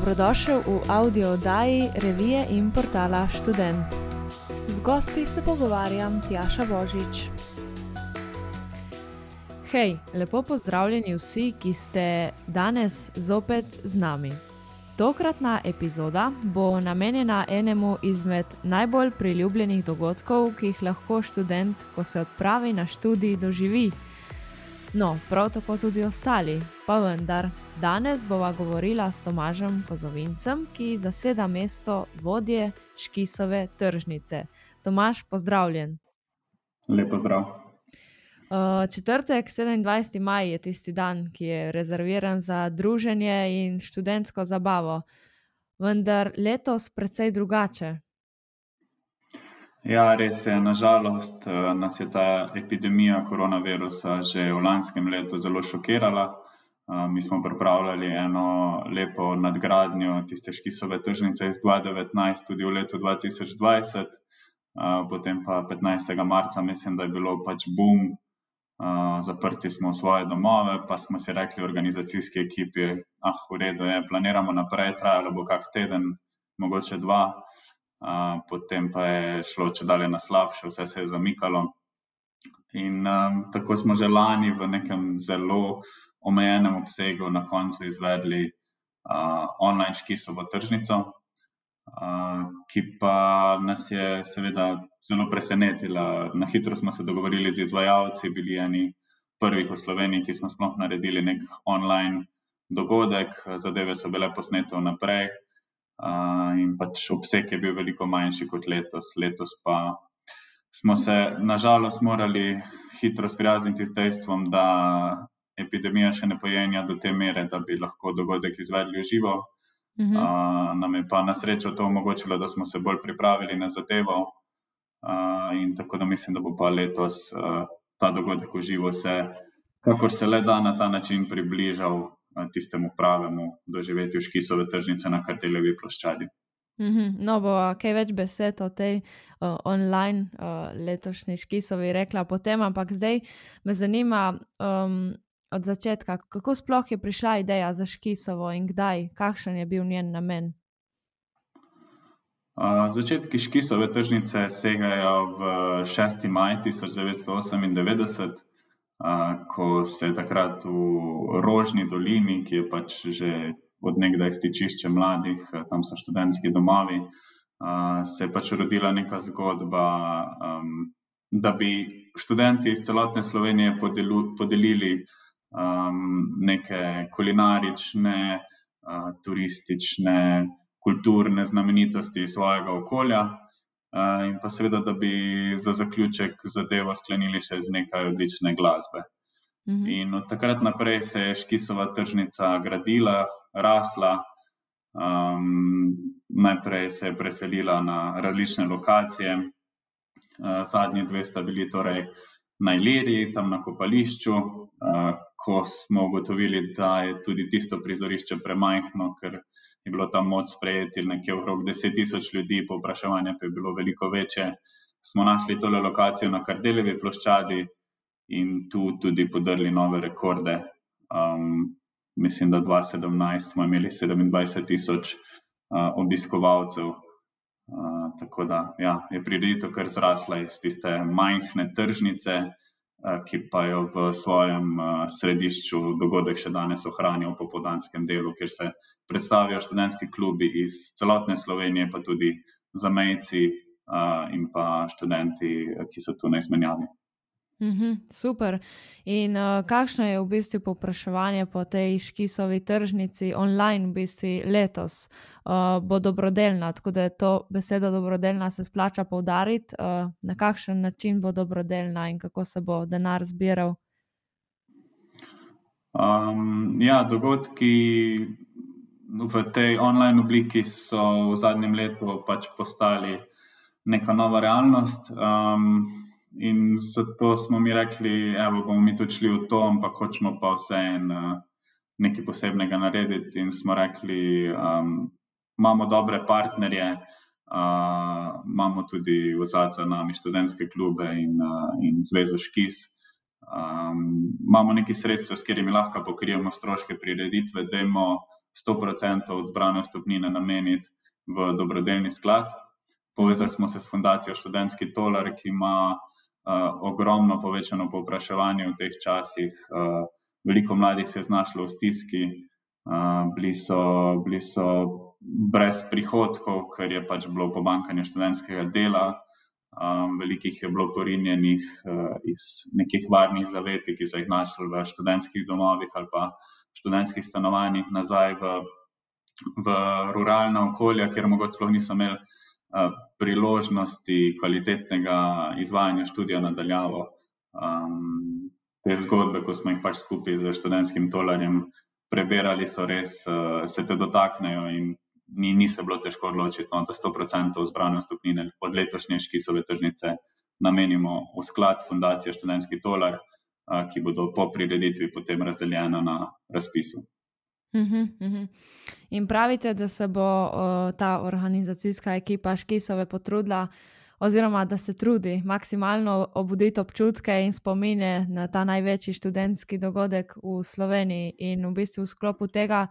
Dobrodošel v audio oddaji revije in portala Student. Z gosti se pogovarjam Tjaša Božič. Hej, lepo pozdravljeni vsi, ki ste danes zopet z nami. Tokratna epizoda bo namenjena enemu izmed najbolj priljubljenih dogodkov, ki jih lahko študent, ko se odpravi na študij, doživi. No, prav tako tudi ostali, pa vendar. Danes bova govorila s Tomažem Kozovincem, ki zaseda mesto vodje Škisove tržnice. Tomaž, pozdravljen. Lepo zdrav. Uh, četrtek, 27. maj je tisti dan, ki je rezerviran za druženje in študentsko zabavo, vendar letos precej drugače. Ja, res je. Nažalost eh, nas je ta epidemija koronavirusa že v lanskem letu zelo šokirala. Eh, mi smo pripravljali eno lepo nadgradnjo tiste škisove tržnice iz 2019, tudi v letu 2020, eh, potem pa 15. marca, mislim, da je bilo pač boom. Zaprti smo v svoje domove, pa smo si rekli, organizacijski ekipi, ah, v redu je, planiramo naprej, trajalo bo kak teden, mogoče dva potem pa je šlo če dalje na slabše, vse se je zamikalo. In um, tako smo že lani v nekem zelo omejenem obsegu na koncu izvedli uh, online škisovo tržnico, uh, ki pa nas je seveda zelo presenetila. Na hitro smo se dogovorili z izvajalci, bili eni prvih v Sloveniji, ki smo sploh naredili nek online dogodek, zadeve so bile posnete vnaprej in pač obseg je bil veliko manjši kot letos. Letos pa smo se nažalost morali hitro sprijazniti s dejstvom, da epidemija še ne pojenja do te mere, da bi lahko dogodek izvedli v živo. Mhm. Uh, nam je pa na srečo to omogočilo, da smo se bolj pripravili na zadevo. Uh, in tako da mislim, da bo pa letos uh, ta dogodek v živo se, kakor se le da na ta način, približal tistemu pravemu doživetju škisove tržnice na karteljevi ploščadi. Mhm. No, bo kaj več besed o tej uh, online uh, letošnji škisovi rekla potem, ampak zdaj me zanima um, od začetka, kako sploh je prišla ideja za škisovo in kdaj, kakšen je bil njen namen. Uh, začetki škisove tržnice segajo v 6. maj 1998 ko se je takrat v Rožni dolini, ki je pač že odnegdaj stičišče mladih, tam so študentski domovi, se je pač rodila neka zgodba, da bi študenti iz celotne Slovenije podelu, podelili neke kulinarične, turistične, kulturne znamenitosti svojega okolja. In pa seveda, da bi za zaključek zadevo sklenili še z nekaj odlične glasbe. Mhm. In od takrat naprej se je Škisova tržnica gradila, rasla. Um, najprej se je preselila na različne lokacije, uh, zadnji dve sta bili torej na Iliri, tam na kopališču. Uh, ko smo ugotovili, da je tudi tisto prizorišče premajhno, ker je bilo tam moč sprejeti nekje okrog 10 tisoč ljudi, povpraševanje pa je bilo veliko večje. Smo našli tole lokacijo na Kardeljevi ploščadi in tu tudi podrli nove rekorde. Um, mislim, da 2017 smo imeli 27 tisoč uh, obiskovalcev. Uh, tako da ja, je prireditev kar zrasla iz tiste majhne tržnice. Eh, ki pa jo v svojem eh, središču dogodek še danes ohranijo v popodanskem delu, kjer se predstavijo študentski klubi iz celotne Slovenije, pa tudi zamejci eh, in pa študenti, ki so tu na izmenjavi. Mhm, super. In uh, kakšno je v bistvu povpraševanje po tej škisovi tržnici online, v bistvu letos, uh, bo dobrodelna? Tako da je to beseda dobrodelna, se splača poudariti, uh, na kakšen način bo dobrodelna in kako se bo denar zbiral. Um, ja, dogodki v tej online obliki so v zadnjem letu pač postali neka nova realnost. Um, In zato smo mi rekli, da bomo mi tudi šli v to, ampak hočemo pa vseeno uh, nekaj posebnega narediti. In smo rekli, um, imamo dobre partnerje, uh, imamo tudi v zadnjem za nami študentske klube in, uh, in zvezo Škis. Um, imamo nekaj sredstev, s katerimi lahko pokrijemo stroške prireditve, da imamo 100% od zbrane stopnine nameniti v dobrodelni sklad. Povezali smo se s fundacijo Študentski tolar, ki ima ogromno povečano povpraševanje v teh časih. Uh, veliko mladih se je znašlo v stiski, uh, bili, so, bili so brez prihodkov, ker je pač bilo pomankanje študentskega dela. Um, velikih je bilo porinjenih uh, iz nekih varnih zaveti, ki so jih našli v študentskih domovih ali pa študentskih stanovanjih, nazaj v, v ruralna okolja, kjer mogoče sploh niso imeli uh, priložnosti kvalitetnega izvajanja študija nadaljavo. Um, te zgodbe, ko smo jih pač skupaj z študentskim tolarjem preberali, so res uh, se te dotaknejo in ni, ni se bilo težko odločiti, no, da 100% zbrane stopnine od letošnje škisove tržnice namenimo v sklad Fundacije študentski tolar, a, ki bodo po prireditvi potem razdeljena na razpisu. Uhum, uhum. In pravite, da se bo o, ta organizacijska ekipa Škisove potrudila, oziroma da se trudi maksimalno obuditi občutke in spomine na ta največji študentski dogodek v Sloveniji, in v bistvu v sklopu tega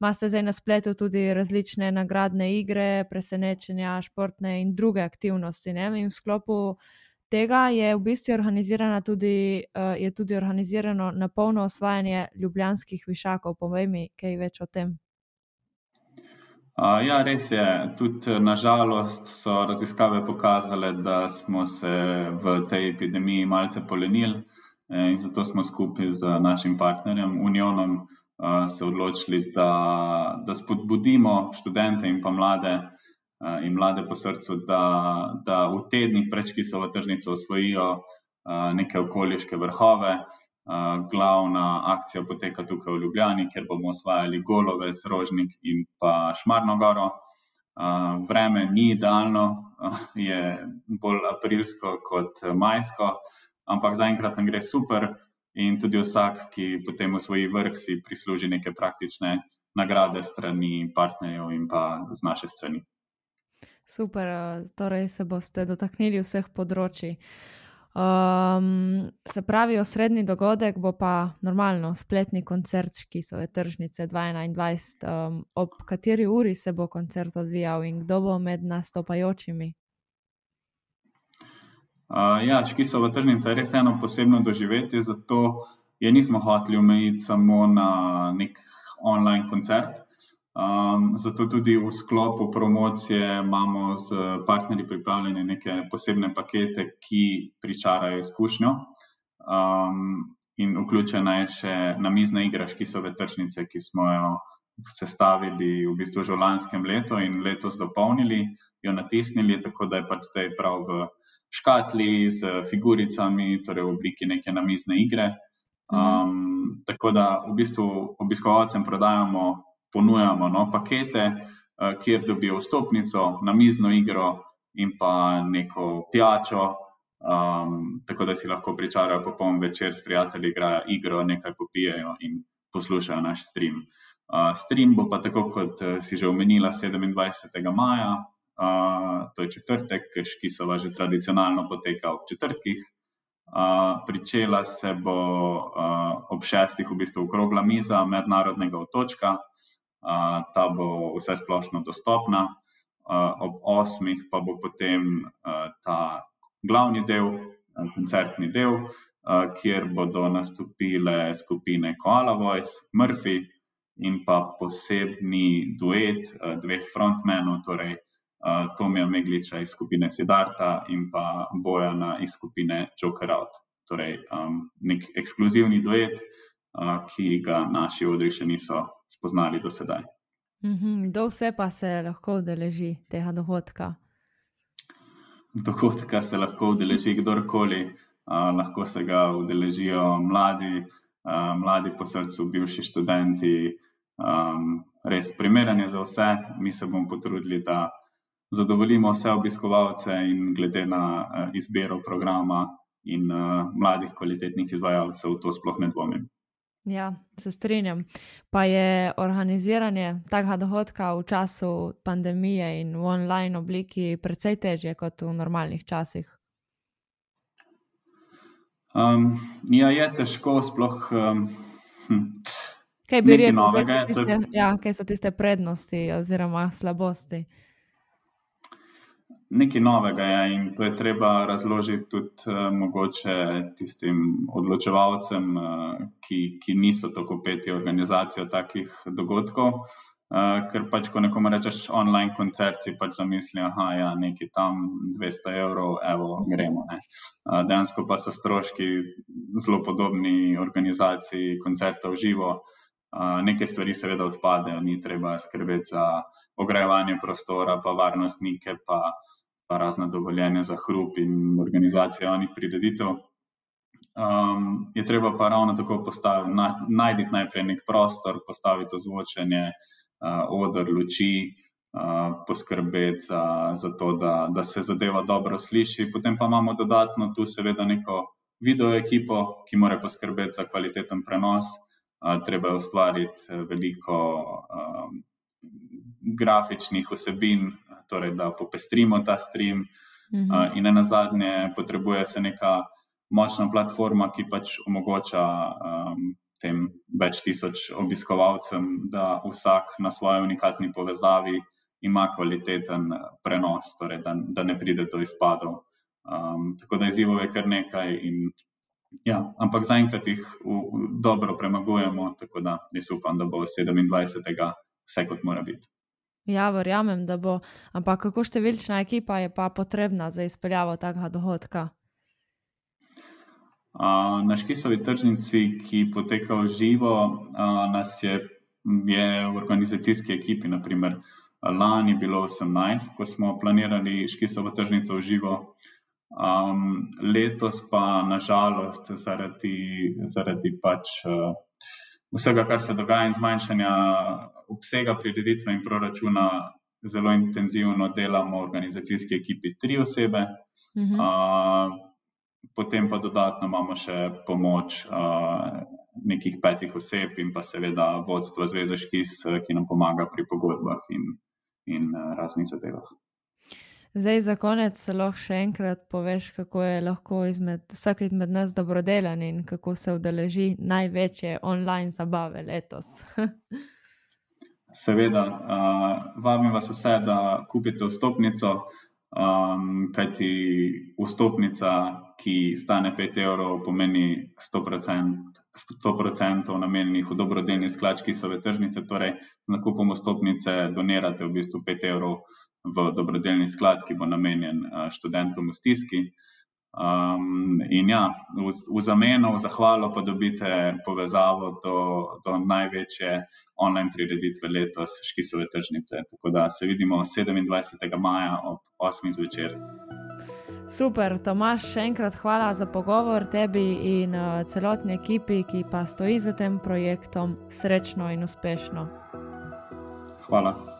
imate zdaj na spletu tudi različne nagradne igre, presenečenja, športne in druge aktivnosti. Ne? In v sklopu tega je v bistvu organizirano tudi, uh, tudi organizirano na polno osvajanje ljubljanskih višakov. Povej mi kaj več o tem. Ja, res je. Tudi nažalost so raziskave pokazale, da smo se v tej epidemiji malce polenili eh, in zato smo skupaj z našim partnerjem Unionom se odločili, da, da spodbudimo študente in pa mlade in mlade po srcu, da, da v tednih prečki so v tržnico osvojijo uh, neke okoliške vrhove. Uh, glavna akcija poteka tukaj v Ljubljani, kjer bomo osvajali Golovec, Rožnik in pa Šmarnogoro. Uh, vreme ni idealno, uh, je bolj aprilsko kot majsko, ampak zaenkrat nam gre super in tudi vsak, ki potem v svoj vrh si prisluži neke praktične nagrade strani partnerjev in pa z naše strani. Super, eh, torej se boste dotaknili vseh področji. Um, se pravi, osrednji dogodek bo pa normalno spletni koncert, ki so je tržnice 2021. Um, ob kateri uri se bo koncert odvijal in kdo bo med nastopajočimi? Uh, ja, Škisova tržnica je res eno posebno doživetje, zato je nismo hoteli omejiti samo na nek online koncert. Um, zato tudi v sklopu promocije imamo z partnerji pripravljene neke posebne pakete, ki pričarajo izkušnjo. Um, in vključena je še namizna igra Škisove tržnice, ki smo jo sestavili v bistvu že v lanskem letu in letos dopolnili, jo natisnili, tako da je pač zdaj prav v škatli z figuricami, torej v obliki neke namizne igre. Um, tako da v bistvu obiskovalcem prodajamo, ponujamo no, pakete, uh, kjer dobijo vstopnico, namizno igro in pa neko pijačo, um, tako da si lahko pričarajo popoln večer s prijatelji, igrajo igro, nekaj popijajo in poslušajo naš stream. Uh, stream bo pa tako, kot uh, si že omenila, 27. maja, to je četrtek, ki so že tradicionalno poteka ob četrtkih. Uh, pričela se bo uh, ob šestih, v bistvu, okrogla miza mednarodnega otočka, uh, ta bo vse splošno dostopna, ob osmih pa bo potem ta glavni del, koncertni del, kjer bodo nastopile skupine Koala Voice, Murphy in pa posebni duet dveh frontmenov, torej Tomija Megliča iz skupine Sidarta in pa Bojana iz skupine Joker Out. Torej, um, nek ekskluzivni duet, uh, ki ga naši odri še niso spoznali do sedaj. Mm -hmm. Kdo vse pa se lahko udeleži tega dogodka? Dogodka se lahko udeleži kdorkoli, uh, lahko se ga udeležijo mladi, uh, mladi po srcu, bivši študenti. Um, res primeren je za vse, mi se bomo potrudili, da zadovoljimo vse obiskovalce in glede na uh, izbiro programa in uh, mladih kvalitetnih izvajalcev, to sploh ne dvomim. Ja, se strinjam. Pa je organiziranje takega dogodka v času pandemije in v online obliki precej težje kot v normalnih časih. Um, ja, je težko, sploh. Um, hm. Kaj bi rekel, kaj, ja, kaj so tiste prednosti oziroma slabosti? Nekaj novega je in to je treba razložiti tudi uh, mogoče tistim odločevalcem, uh, ki, ki niso tako peti organizacijo takih dogodkov. Uh, ker pač, ko nekomu rečeš online koncert, si pač zamisli, da je ja, nekaj tam 200 evrov, evo, gremo. Uh, dejansko pa so stroški zelo podobni organizaciji koncertov živo. Uh, Nekaj stvari seveda odpadejo, ni treba skrbeti za ogrevanje prostora, pa varnostnike, pa, pa razne dovoljenja za hrup in organizacijo javnih prireditev. Um, je treba pa ravno tako postaviti, na, najti najprej nek prostor, postaviti ozvočenje, uh, odr, luči, uh, poskrbeti za, za to, da, da se zadeva dobro sliši. Potem pa imamo dodatno tu seveda neko video ekipo, ki mora poskrbeti za kvaliteten prenos treba je ustvariti eh, veliko um, grafičnih vsebin, torej da popestrimo ta stream. Mhm. Uh, in na zadnje, potrebuje se neka močna platforma, ki pač omogoča um, tem več tisoč obiskovalcem, da vsak na svoji unikatni povezavi ima kvaliteten prenos, torej da, da ne pride do izpadov. Um, tako da izzivov je kar nekaj, in Ja, ampak zaenkrat jih v, v, dobro premagujemo, tako da jaz upam, da bo 27. vse kot mora biti. Ja, verjamem, da bo. Ampak kako številčna ekipa je pa potrebna za izpeljavo takega dogodka? Uh, na Škisovi tržnici, ki poteka v živo, uh, nas je, je v organizacijski ekipi, naprimer, lani bilo 18, ko smo planirali Škisovo tržnico v živo. Um, letos pa nažalost zaradi, zaradi pač, uh, vsega, kar se dogaja in zmanjšanja obsega prireditve in proračuna, zelo intenzivno delamo v organizacijski ekipi tri osebe. Mhm. Uh, potem pa dodatno imamo še pomoč uh, nekih petih oseb in pa seveda vodstvo Zveze Škis, ki nam pomaga pri pogodbah in, in uh, raznih zadevah. Zdaj, za konec, lahko še enkrat poveš, kako je lahko izmed, vsak izmed nas dobrodelen in kako se udeleži največje online zabave letos. Seveda, uh, vabim vas vse, da kupite vstopnico, um, kajti vstopnica, ki stane 5 evrov, pomeni 100%, 100 namenjenih v dobrodelni sklad, ki so v tržnici. Torej, z nakupom vstopnice donirate v bistvu 5 evrov v dobrodelni sklad, ki bo namenjen eh, študentom v stiski. Um, in ja, v, v zameno, v zahvalo pa dobite povezavo do, do največje online prireditve letos, Škisove tržnice. Tako da se vidimo 27. maja ob 8. zvečer. Super, Tomaš, še enkrat hvala za pogovor tebi in uh, celotni ekipi, ki pa stoji za tem projektom. Srečno in uspešno. Hvala.